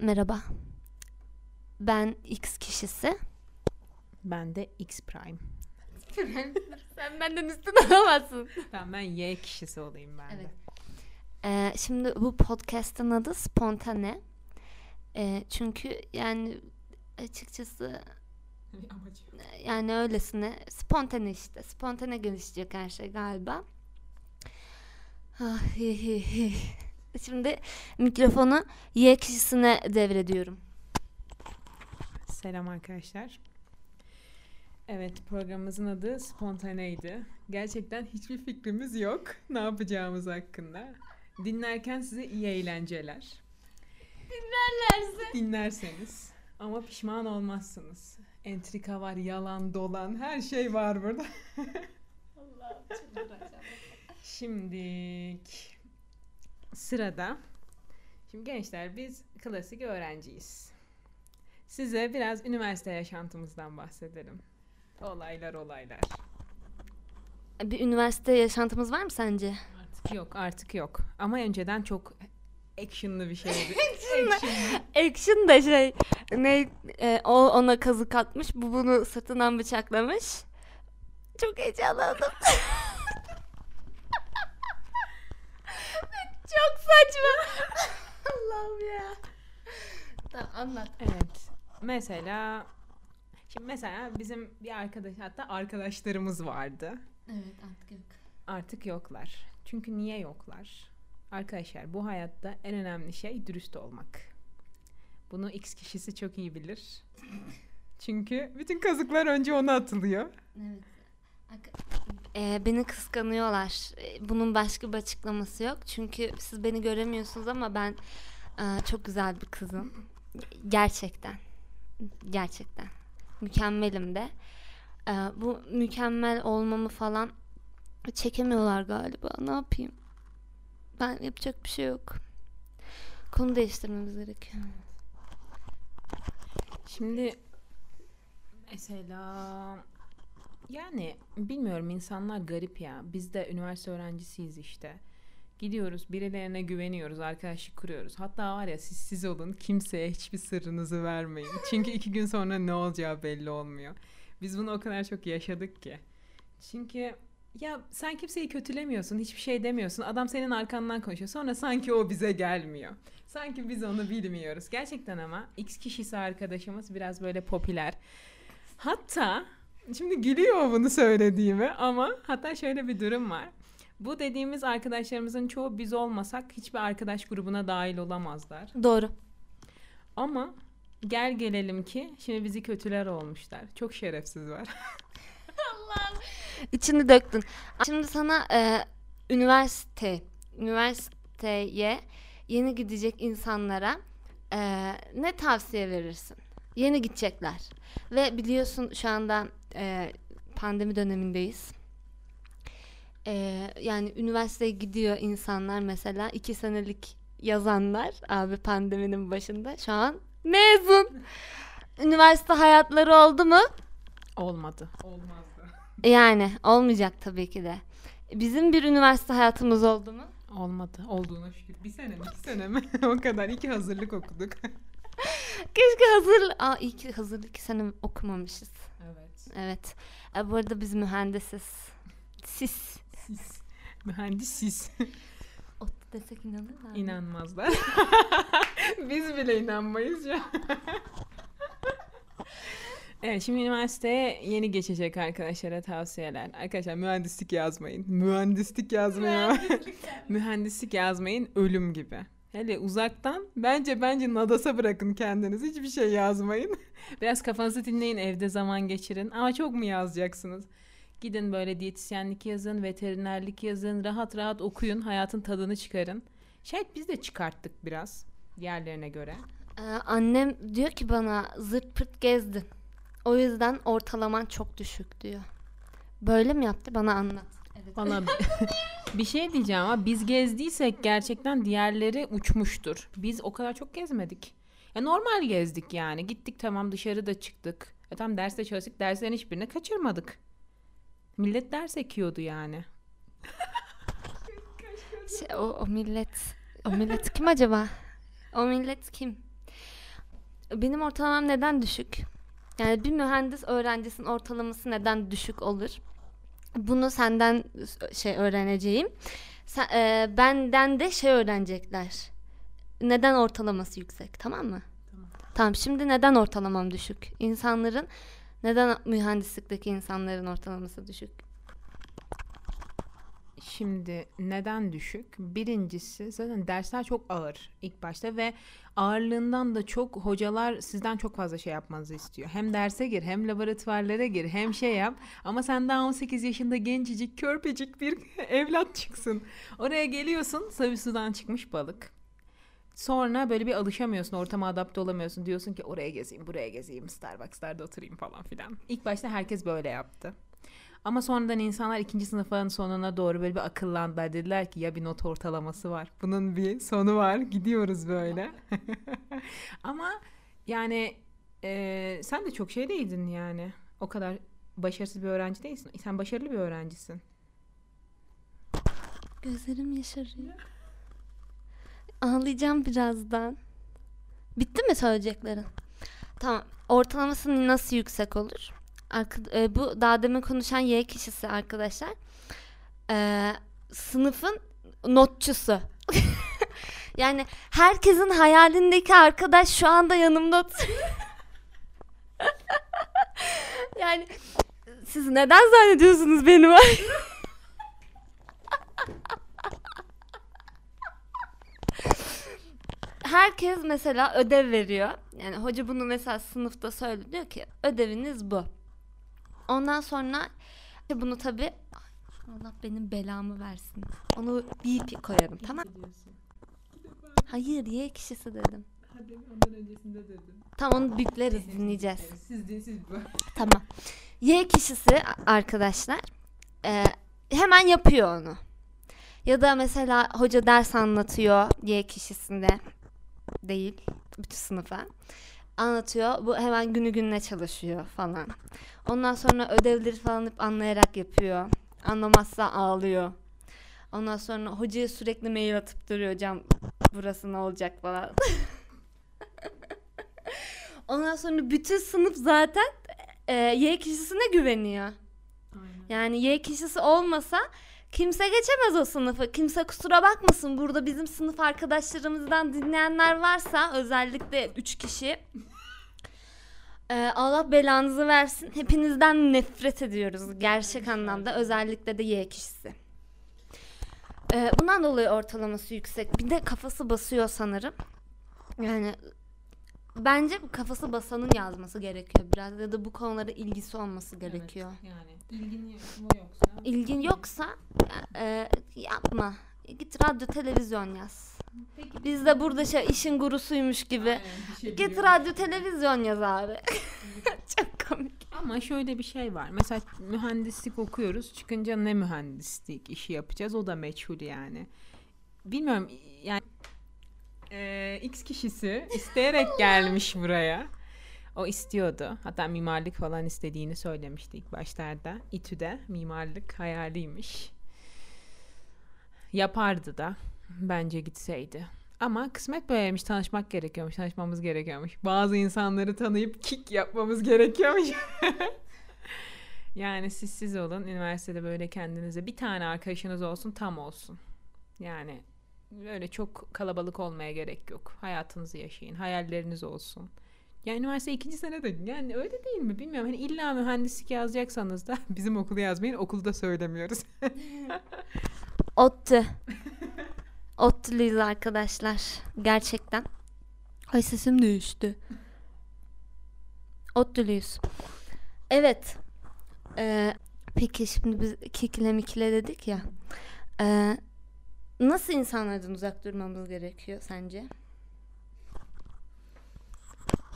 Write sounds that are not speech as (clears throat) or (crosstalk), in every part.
merhaba. Ben X kişisi. Ben de X Prime. (laughs) Sen benden üstün olamazsın. Tamam ben Y kişisi olayım ben Evet. de. Ee, şimdi bu podcast'ın adı Spontane. Ee, çünkü yani açıkçası yani öylesine spontane işte. Spontane gelişecek her şey galiba. Ah, hi, hi, hi. Şimdi mikrofonu Y kişisine devrediyorum. Selam arkadaşlar. Evet programımızın adı Spontaneydi. Gerçekten hiçbir fikrimiz yok ne yapacağımız hakkında. Dinlerken size iyi eğlenceler. Dinlerlerse. Dinlerseniz. Ama pişman olmazsınız. Entrika var, yalan, dolan, her şey var burada. Şimdi sırada. Şimdi gençler biz klasik öğrenciyiz. Size biraz üniversite yaşantımızdan bahsedelim. Olaylar olaylar. Bir üniversite yaşantımız var mı sence? Artık yok artık yok. Ama önceden çok actionlı bir şeydi. (laughs) Action. Action da şey ne e, o ona kazık atmış bu bunu sırtından bıçaklamış. Çok heyecanlandım. (laughs) Çok saçma. (laughs) Allah'ım ya. Tamam anlat. Evet. Mesela şimdi mesela bizim bir arkadaş hatta arkadaşlarımız vardı. Evet artık yok. Artık yoklar. Çünkü niye yoklar? Arkadaşlar bu hayatta en önemli şey dürüst olmak. Bunu X kişisi çok iyi bilir. (laughs) Çünkü bütün kazıklar önce ona atılıyor. Evet. Ee, beni kıskanıyorlar. Ee, Bunun başka bir açıklaması yok. Çünkü siz beni göremiyorsunuz ama ben e, çok güzel bir kızım. Gerçekten. Gerçekten. Mükemmelim de. Ee, bu mükemmel olmamı falan çekemiyorlar galiba. Ne yapayım? Ben yapacak bir şey yok. Konu değiştirmemiz gerekiyor. Şimdi mesela yani bilmiyorum insanlar garip ya. Biz de üniversite öğrencisiyiz işte. Gidiyoruz birilerine güveniyoruz, arkadaşlık kuruyoruz. Hatta var ya siz siz olun kimseye hiçbir sırrınızı vermeyin. (laughs) Çünkü iki gün sonra ne olacağı belli olmuyor. Biz bunu o kadar çok yaşadık ki. Çünkü ya sen kimseyi kötülemiyorsun, hiçbir şey demiyorsun. Adam senin arkandan konuşuyor. Sonra sanki o bize gelmiyor. Sanki biz onu bilmiyoruz. Gerçekten ama X kişisi arkadaşımız biraz böyle popüler. Hatta şimdi gülüyor bunu söylediğime ama hatta şöyle bir durum var. Bu dediğimiz arkadaşlarımızın çoğu biz olmasak hiçbir arkadaş grubuna dahil olamazlar. Doğru. Ama gel gelelim ki şimdi bizi kötüler olmuşlar. Çok şerefsiz var. (laughs) İçini döktün. Şimdi sana e, üniversite, üniversiteye yeni gidecek insanlara e, ne tavsiye verirsin? Yeni gidecekler ve biliyorsun şu anda e, pandemi dönemindeyiz. E, yani üniversiteye gidiyor insanlar mesela iki senelik yazanlar abi pandeminin başında şu an mezun. Üniversite hayatları oldu mu? Olmadı. Olmazdı. Yani olmayacak tabii ki de. Bizim bir üniversite hayatımız oldu mu? Olmadı. Olduğuna şükür. Bir sene mi? İki sene mi? (laughs) o kadar. İki hazırlık okuduk. (laughs) (laughs) Keşke hazır... Aa iyi ki hazırlık iki sene okumamışız. evet. Evet. E, bu arada biz mühendisiz. Siz. Siz. Mühendis siz. (laughs) Ot desek inanırlar mı? İnanmazlar. (laughs) Biz bile inanmayız ya. Evet şimdi üniversiteye yeni geçecek arkadaşlara tavsiyeler. Arkadaşlar mühendislik yazmayın. Mühendislik yazmayın. mühendislik yazmayın ölüm gibi. Hele uzaktan bence bence Nadas'a bırakın kendinizi. Hiçbir şey yazmayın. (laughs) Biraz kafanızı dinleyin evde zaman geçirin. Ama çok mu yazacaksınız? Gidin böyle diyetisyenlik yazın, veterinerlik yazın. Rahat rahat okuyun. Hayatın tadını çıkarın. Şayet biz de çıkarttık biraz diğerlerine göre. Ee, annem diyor ki bana zırt pırt gezdin. O yüzden ortalaman çok düşük diyor. Böyle mi yaptı? Bana anlat. Evet. Bana (laughs) (laughs) bir şey diyeceğim ama biz gezdiysek gerçekten diğerleri uçmuştur. Biz o kadar çok gezmedik. Ya normal gezdik yani. Gittik tamam dışarıda çıktık. E tamam derste çalıştık. Derslerin hiçbirini kaçırmadık. Millet ders ekiyordu yani. Şey, o, o millet o millet kim acaba? O millet kim? benim ortalamam neden düşük? Yani bir mühendis öğrencisinin ortalaması neden düşük olur? Bunu senden şey öğreneceğim. Sen, e, benden de şey öğrenecekler. Neden ortalaması yüksek tamam mı? Tamam. Tamam şimdi neden ortalamam düşük? İnsanların neden mühendislikteki insanların ortalaması düşük? Şimdi neden düşük? Birincisi zaten dersler çok ağır ilk başta ve ağırlığından da çok hocalar sizden çok fazla şey yapmanızı istiyor. Hem derse gir hem laboratuvarlara gir hem şey yap ama sen daha 18 yaşında gencecik körpecik bir (laughs) evlat çıksın. Oraya geliyorsun savi sudan çıkmış balık. Sonra böyle bir alışamıyorsun, ortama adapte olamıyorsun. Diyorsun ki oraya gezeyim, buraya gezeyim, Starbucks'larda oturayım falan filan. İlk başta herkes böyle yaptı. Ama sonradan insanlar ikinci sınıfın sonuna doğru böyle bir akıllandılar. Dediler ki ya bir not ortalaması var. Bunun bir sonu var. Gidiyoruz böyle. (laughs) Ama yani e, sen de çok şey değildin yani. O kadar başarısız bir öğrenci değilsin. Sen başarılı bir öğrencisin. Gözlerim yaşarıyor. Ağlayacağım birazdan. Bitti mi söyleyeceklerin? Tamam. Ortalaması nasıl yüksek olur? E, bu daha demin konuşan Y kişisi arkadaşlar. E, sınıfın notçusu. (laughs) yani herkesin hayalindeki arkadaş şu anda yanımda (laughs) yani siz neden zannediyorsunuz beni var? (laughs) herkes mesela ödev veriyor. Yani hoca bunu mesela sınıfta söylüyor ki ödeviniz bu. Ondan sonra bunu tabi Allah benim belamı versin. Onu bip koyarım tamam. Hayır Y kişisi dedim. Hadi ondan öncesinde dedim. Tamam onu bipleriz dinleyeceğiz. Siz değil siz. (laughs) Tamam. Y kişisi arkadaşlar e, hemen yapıyor onu. Ya da mesela hoca ders anlatıyor Y kişisinde değil bütün sınıfa anlatıyor. Bu hemen günü gününe çalışıyor falan. Ondan sonra ödevleri falan hep anlayarak yapıyor. Anlamazsa ağlıyor. Ondan sonra hocaya sürekli mail atıp duruyor hocam burası ne olacak falan. (laughs) Ondan sonra bütün sınıf zaten e, Y kişisine güveniyor. Aynen. Yani Y kişisi olmasa kimse geçemez o sınıfı. Kimse kusura bakmasın. Burada bizim sınıf arkadaşlarımızdan dinleyenler varsa özellikle 3 kişi. E, Allah belanızı versin. Hepinizden nefret ediyoruz gerçek anlamda. Özellikle de Y kişisi. E, bundan dolayı ortalaması yüksek. Bir de kafası basıyor sanırım. Yani bence kafası basanın yazması gerekiyor biraz ya da bu konulara ilgisi olması gerekiyor. Evet, yani ilgin yoksa. İlgin yoksa e, yapma. Git radyo televizyon yaz. Peki. Biz de burada şey işin gurusuymuş gibi. Aynen, şey Git biliyorum. radyo televizyon yaz abi. (laughs) Çok komik. Ama şöyle bir şey var. Mesela mühendislik okuyoruz. Çıkınca ne mühendislik işi yapacağız? O da meçhul yani. Bilmiyorum yani e, X kişisi isteyerek (laughs) gelmiş buraya. O istiyordu. Hatta mimarlık falan istediğini söylemişti ilk başlarda. İTÜ'de mimarlık hayaliymiş. Yapardı da. Bence gitseydi. Ama kısmet böyleymiş. Tanışmak gerekiyormuş. Tanışmamız gerekiyormuş. Bazı insanları tanıyıp kick yapmamız gerekiyormuş. (laughs) yani siz siz olun. Üniversitede böyle kendinize bir tane arkadaşınız olsun tam olsun. Yani öyle çok kalabalık olmaya gerek yok. Hayatınızı yaşayın. Hayalleriniz olsun. Yani üniversite ikinci sene de yani öyle değil mi bilmiyorum. Hani illa mühendislik yazacaksanız da (laughs) bizim okulu yazmayın. Okulda söylemiyoruz. (laughs) Ottu. Ottuluyuz arkadaşlar. Gerçekten. Ay sesim değişti. Ottuluyuz. Evet. Ee, peki şimdi biz kikile mikile dedik ya. Ee, nasıl insanlardan uzak durmamız gerekiyor sence?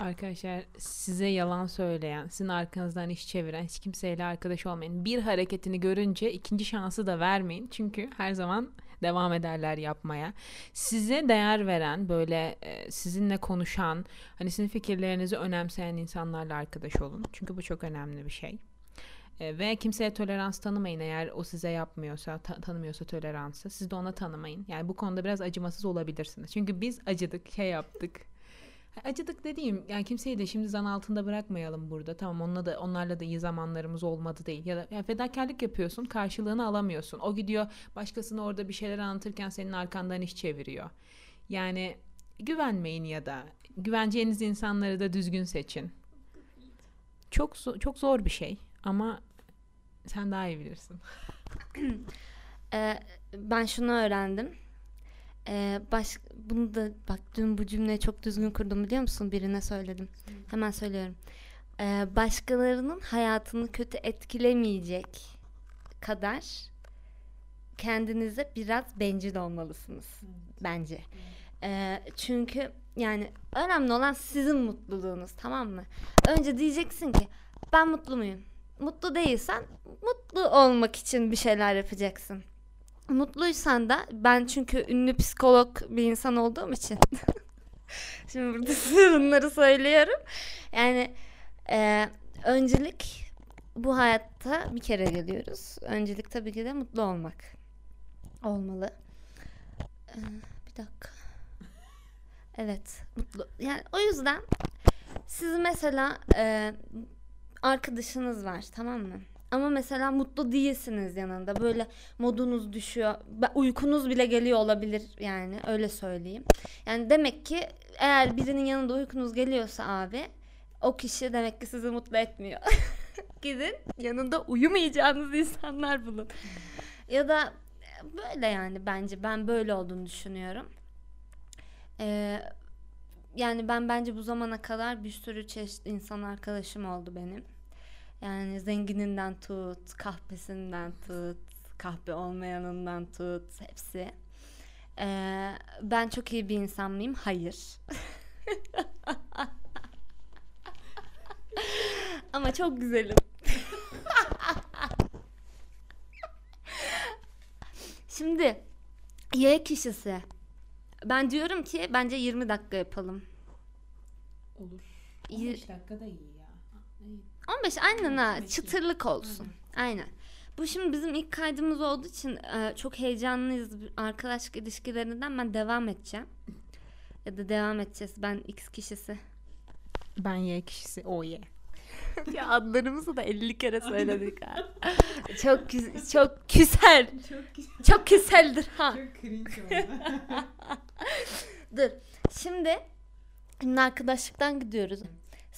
Arkadaşlar size yalan söyleyen, sizin arkanızdan iş çeviren, hiç kimseyle arkadaş olmayın. Bir hareketini görünce ikinci şansı da vermeyin. Çünkü her zaman devam ederler yapmaya. Size değer veren, böyle e, sizinle konuşan, hani sizin fikirlerinizi önemseyen insanlarla arkadaş olun. Çünkü bu çok önemli bir şey. E, ve kimseye tolerans tanımayın eğer o size yapmıyorsa, ta- tanımıyorsa toleransı. Siz de ona tanımayın. Yani bu konuda biraz acımasız olabilirsiniz. Çünkü biz acıdık, şey yaptık. Acıdık dediğim yani kimseyi de şimdi zan altında bırakmayalım burada. Tamam onunla da onlarla da iyi zamanlarımız olmadı değil. Ya da yani fedakarlık yapıyorsun, karşılığını alamıyorsun. O gidiyor başkasına orada bir şeyler anlatırken senin arkandan iş çeviriyor. Yani güvenmeyin ya da güveneceğiniz insanları da düzgün seçin. Çok çok zor bir şey ama sen daha iyi bilirsin. (clears throat) Ee, ben şunu öğrendim. Ee, baş, bunu da bak dün bu cümleyi çok düzgün kurdum biliyor musun? Birine söyledim. Hemen söylüyorum. Ee, başkalarının hayatını kötü etkilemeyecek kadar kendinize biraz bencil olmalısınız bence. Ee, çünkü yani önemli olan sizin mutluluğunuz tamam mı? Önce diyeceksin ki ben mutlu muyum? Mutlu değilsen mutlu olmak için bir şeyler yapacaksın. Mutluysan da ben çünkü ünlü psikolog bir insan olduğum için (laughs) şimdi burada (laughs) bunları söylüyorum. Yani e, öncelik bu hayatta bir kere geliyoruz. Öncelik tabii ki de mutlu olmak olmalı. Ee, bir dakika. Evet, mutlu. Yani o yüzden siz mesela e, arkadaşınız var, tamam mı? Ama mesela mutlu değilsiniz yanında. Böyle modunuz düşüyor. Uykunuz bile geliyor olabilir yani öyle söyleyeyim. Yani demek ki eğer birinin yanında uykunuz geliyorsa abi o kişi demek ki sizi mutlu etmiyor. (laughs) Gidin yanında uyumayacağınız insanlar bulun. Ya da böyle yani bence ben böyle olduğunu düşünüyorum. Ee, yani ben bence bu zamana kadar bir sürü çeşit insan arkadaşım oldu benim. Yani zengininden tut, kahpesinden tut, kahpe olmayanından tut, hepsi. Ee, ben çok iyi bir insan mıyım? Hayır. (laughs) Ama çok güzelim. (laughs) Şimdi Y kişisi. Ben diyorum ki bence 20 dakika yapalım. Olur. Yir- 15 dakika da iyi. 15 aynen ha 15 çıtırlık olsun. Aynen. Bu şimdi bizim ilk kaydımız olduğu için e, çok heyecanlıyız. Arkadaşlık ilişkilerinden ben devam edeceğim. Ya da devam edeceğiz. Ben X kişisi. Ben Y kişisi o Y. (laughs) ya adlarımızı da 50 kere söyledik ha. (laughs) çok küs- çok küser. Çok güzel. Çok küseldir ha. Çok cringe (laughs) Dur. Şimdi şimdi arkadaşlıktan gidiyoruz.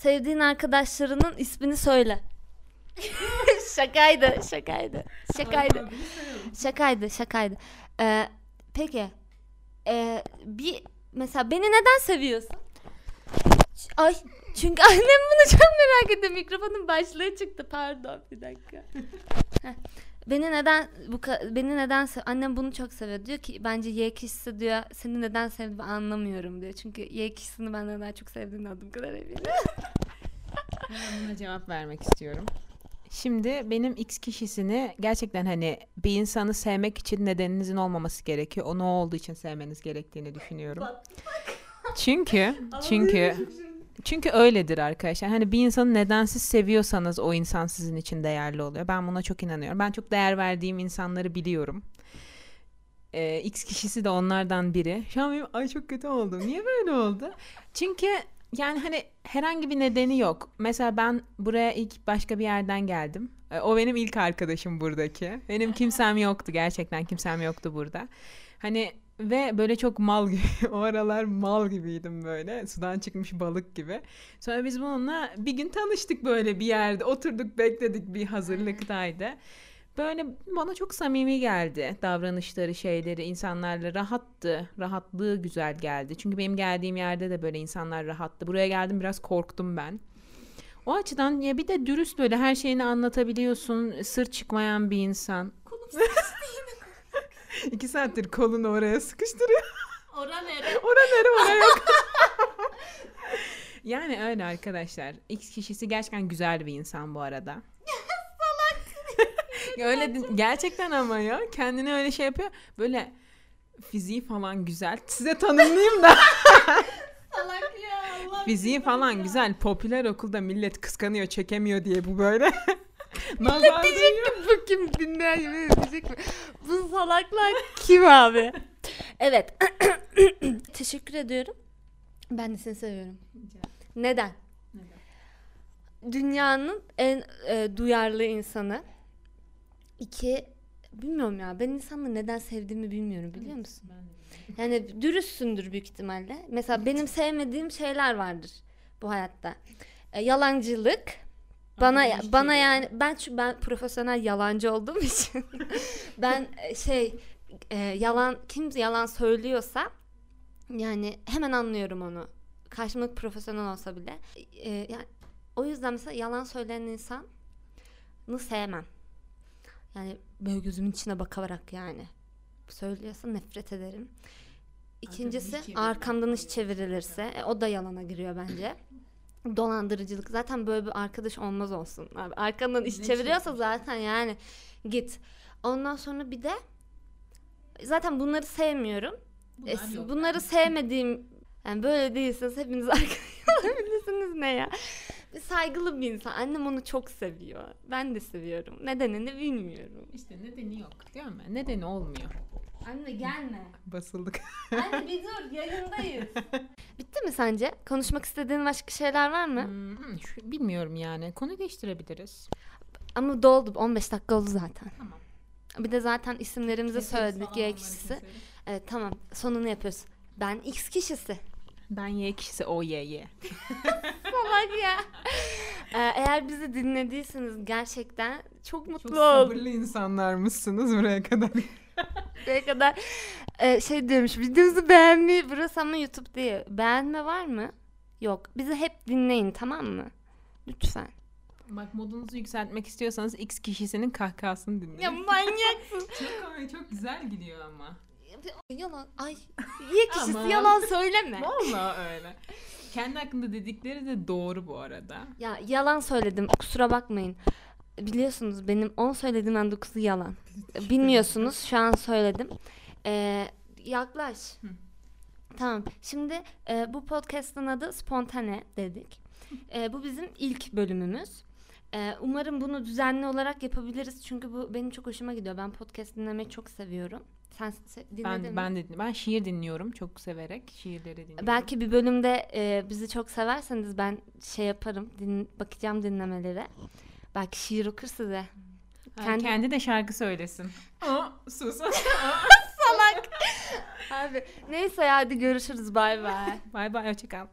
Sevdiğin arkadaşlarının ismini söyle. (laughs) şakaydı, şakaydı. Şakaydı. Şakaydı, şakaydı. Ee, peki. Ee, bir mesela beni neden seviyorsun? Ç- Ay çünkü (laughs) annem bunu çok merak etti. Mikrofonun başlığı çıktı. Pardon bir dakika. (laughs) Heh. Beni neden bu beni neden annem bunu çok seviyor. Diyor ki bence Y kişisi diyor seni neden sevdiğimi anlamıyorum diyor. Çünkü Y kişisini benden daha çok sevdiğini adım kadar eminim. (laughs) Buna cevap vermek istiyorum. Şimdi benim X kişisini gerçekten hani bir insanı sevmek için nedeninizin olmaması gerekiyor. Onu olduğu için sevmeniz gerektiğini düşünüyorum. Çünkü (laughs) çünkü çünkü öyledir arkadaşlar. Hani bir insanı nedensiz seviyorsanız o insan sizin için değerli oluyor. Ben buna çok inanıyorum. Ben çok değer verdiğim insanları biliyorum. Ee, X kişisi de onlardan biri. Şu an benim ay çok kötü oldum. Niye böyle oldu? Çünkü yani hani herhangi bir nedeni yok. Mesela ben buraya ilk başka bir yerden geldim. Ee, O benim ilk arkadaşım buradaki. Benim kimsem yoktu gerçekten kimsem yoktu burada. Hani ve böyle çok mal gibi (laughs) o aralar mal gibiydim böyle sudan çıkmış balık gibi. Sonra biz bununla bir gün tanıştık böyle bir yerde oturduk bekledik bir hazırlıktaydı. Böyle bana çok samimi geldi davranışları şeyleri insanlarla rahattı rahatlığı güzel geldi. Çünkü benim geldiğim yerde de böyle insanlar rahattı. Buraya geldim biraz korktum ben. O açıdan ya bir de dürüst böyle her şeyini anlatabiliyorsun. Sır çıkmayan bir insan. (laughs) İki saattir kolunu oraya sıkıştırıyor. (laughs) Ora nere? Ora nere oraya yok. (laughs) yani öyle arkadaşlar. X kişisi gerçekten güzel bir insan bu arada. Ya öyle gerçekten ama ya kendini öyle şey yapıyor. Böyle fiziği falan güzel. Size tanımlayayım da. Salak ya Allah. Fiziği falan güzel. Popüler okulda millet kıskanıyor, çekemiyor diye bu böyle. Nazar değiyor. (laughs) Bu kim dinleyen yemin edecek mi? Bu salaklar kim abi? Evet. (clears throat) Teşekkür ediyorum. Ben de seni seviyorum. Neden? Neden? Dünyanın en e, duyarlı insanı. İki, bilmiyorum ya. Ben insanları neden sevdiğimi bilmiyorum biliyor musun? Yani dürüstsündür büyük ihtimalle. Mesela benim sevmediğim şeyler vardır bu hayatta. E, yalancılık. Bana bana yani ben çünkü ben profesyonel yalancı olduğum (laughs) için ben e, şey e, yalan kim yalan söylüyorsa yani hemen anlıyorum onu. Karşımdaki profesyonel olsa bile. E, yani o yüzden mesela yalan söyleyen insanı sevmem. Yani böyle gözümün içine bakarak yani. Söylüyorsa nefret ederim. İkincisi arkamdan iş çevrilirse e, o da yalana giriyor bence. Dolandırıcılık zaten böyle bir arkadaş olmaz olsun. Abi, arkandan iş Ne çeviriyorsa zaten yani git. Ondan sonra bir de zaten bunları sevmiyorum. E, Bunlar yok. bunları sevmediğim yani böyle değilseniz hepiniz (laughs) arkadaş olabilirsiniz ne ya. Saygılı bir insan. Annem onu çok seviyor. Ben de seviyorum. Nedenini bilmiyorum. İşte nedeni yok. Değil mi? Nedeni olmuyor. Anne gelme. Basıldık. (laughs) Anne bir dur yayındayız. (laughs) Bitti mi sence? Konuşmak istediğin başka şeyler var mı? Hmm, şu- bilmiyorum yani. Konu değiştirebiliriz. Ama doldu. 15 dakika oldu zaten. Tamam. Bir de zaten isimlerimizi söyledik. Y kişisi. Evet tamam. Sonunu yapıyoruz. Ben X kişisi. Ben Y kişisi o Y Y. (laughs) Salak ya. Ee, eğer bizi dinlediyseniz gerçekten çok mutlu Çok oldum. sabırlı insanlar mısınız buraya kadar? (laughs) Buraya kadar e, şey demiş videomuzu beğenmeyi burası ama YouTube değil. Beğenme var mı? Yok. Bizi hep dinleyin tamam mı? Lütfen. Bak modunuzu yükseltmek istiyorsanız X kişisinin kahkahasını dinleyin. Ya manyaksın. (laughs) çok komik, çok güzel gidiyor ama. yalan. Ay. Y kişisi Aman. yalan söyleme. Vallahi öyle. Kendi hakkında dedikleri de doğru bu arada. Ya yalan söyledim. Kusura bakmayın. Biliyorsunuz benim 10 söylediğimden 9'u yalan. Bilmiyorsunuz şu an söyledim. Ee, yaklaş. Hı. Tamam. Şimdi e, bu podcast'ın adı Spontane dedik. (laughs) E, bu bizim ilk bölümümüz. E, umarım bunu düzenli olarak yapabiliriz. Çünkü bu benim çok hoşuma gidiyor. Ben podcast dinlemeyi çok seviyorum. Sen se- dinledin Ben mi? ben de ben şiir dinliyorum çok severek. Şiirleri dinliyorum. Belki bir bölümde e, bizi çok severseniz ben şey yaparım. Din, bakacağım dinlemelere. Belki şiir okur size. Kendi- kendi... de şarkı söylesin. (laughs) Aa, sus. (laughs) Salak. Abi neyse hadi görüşürüz bay bay. Bay bay hoşça kal.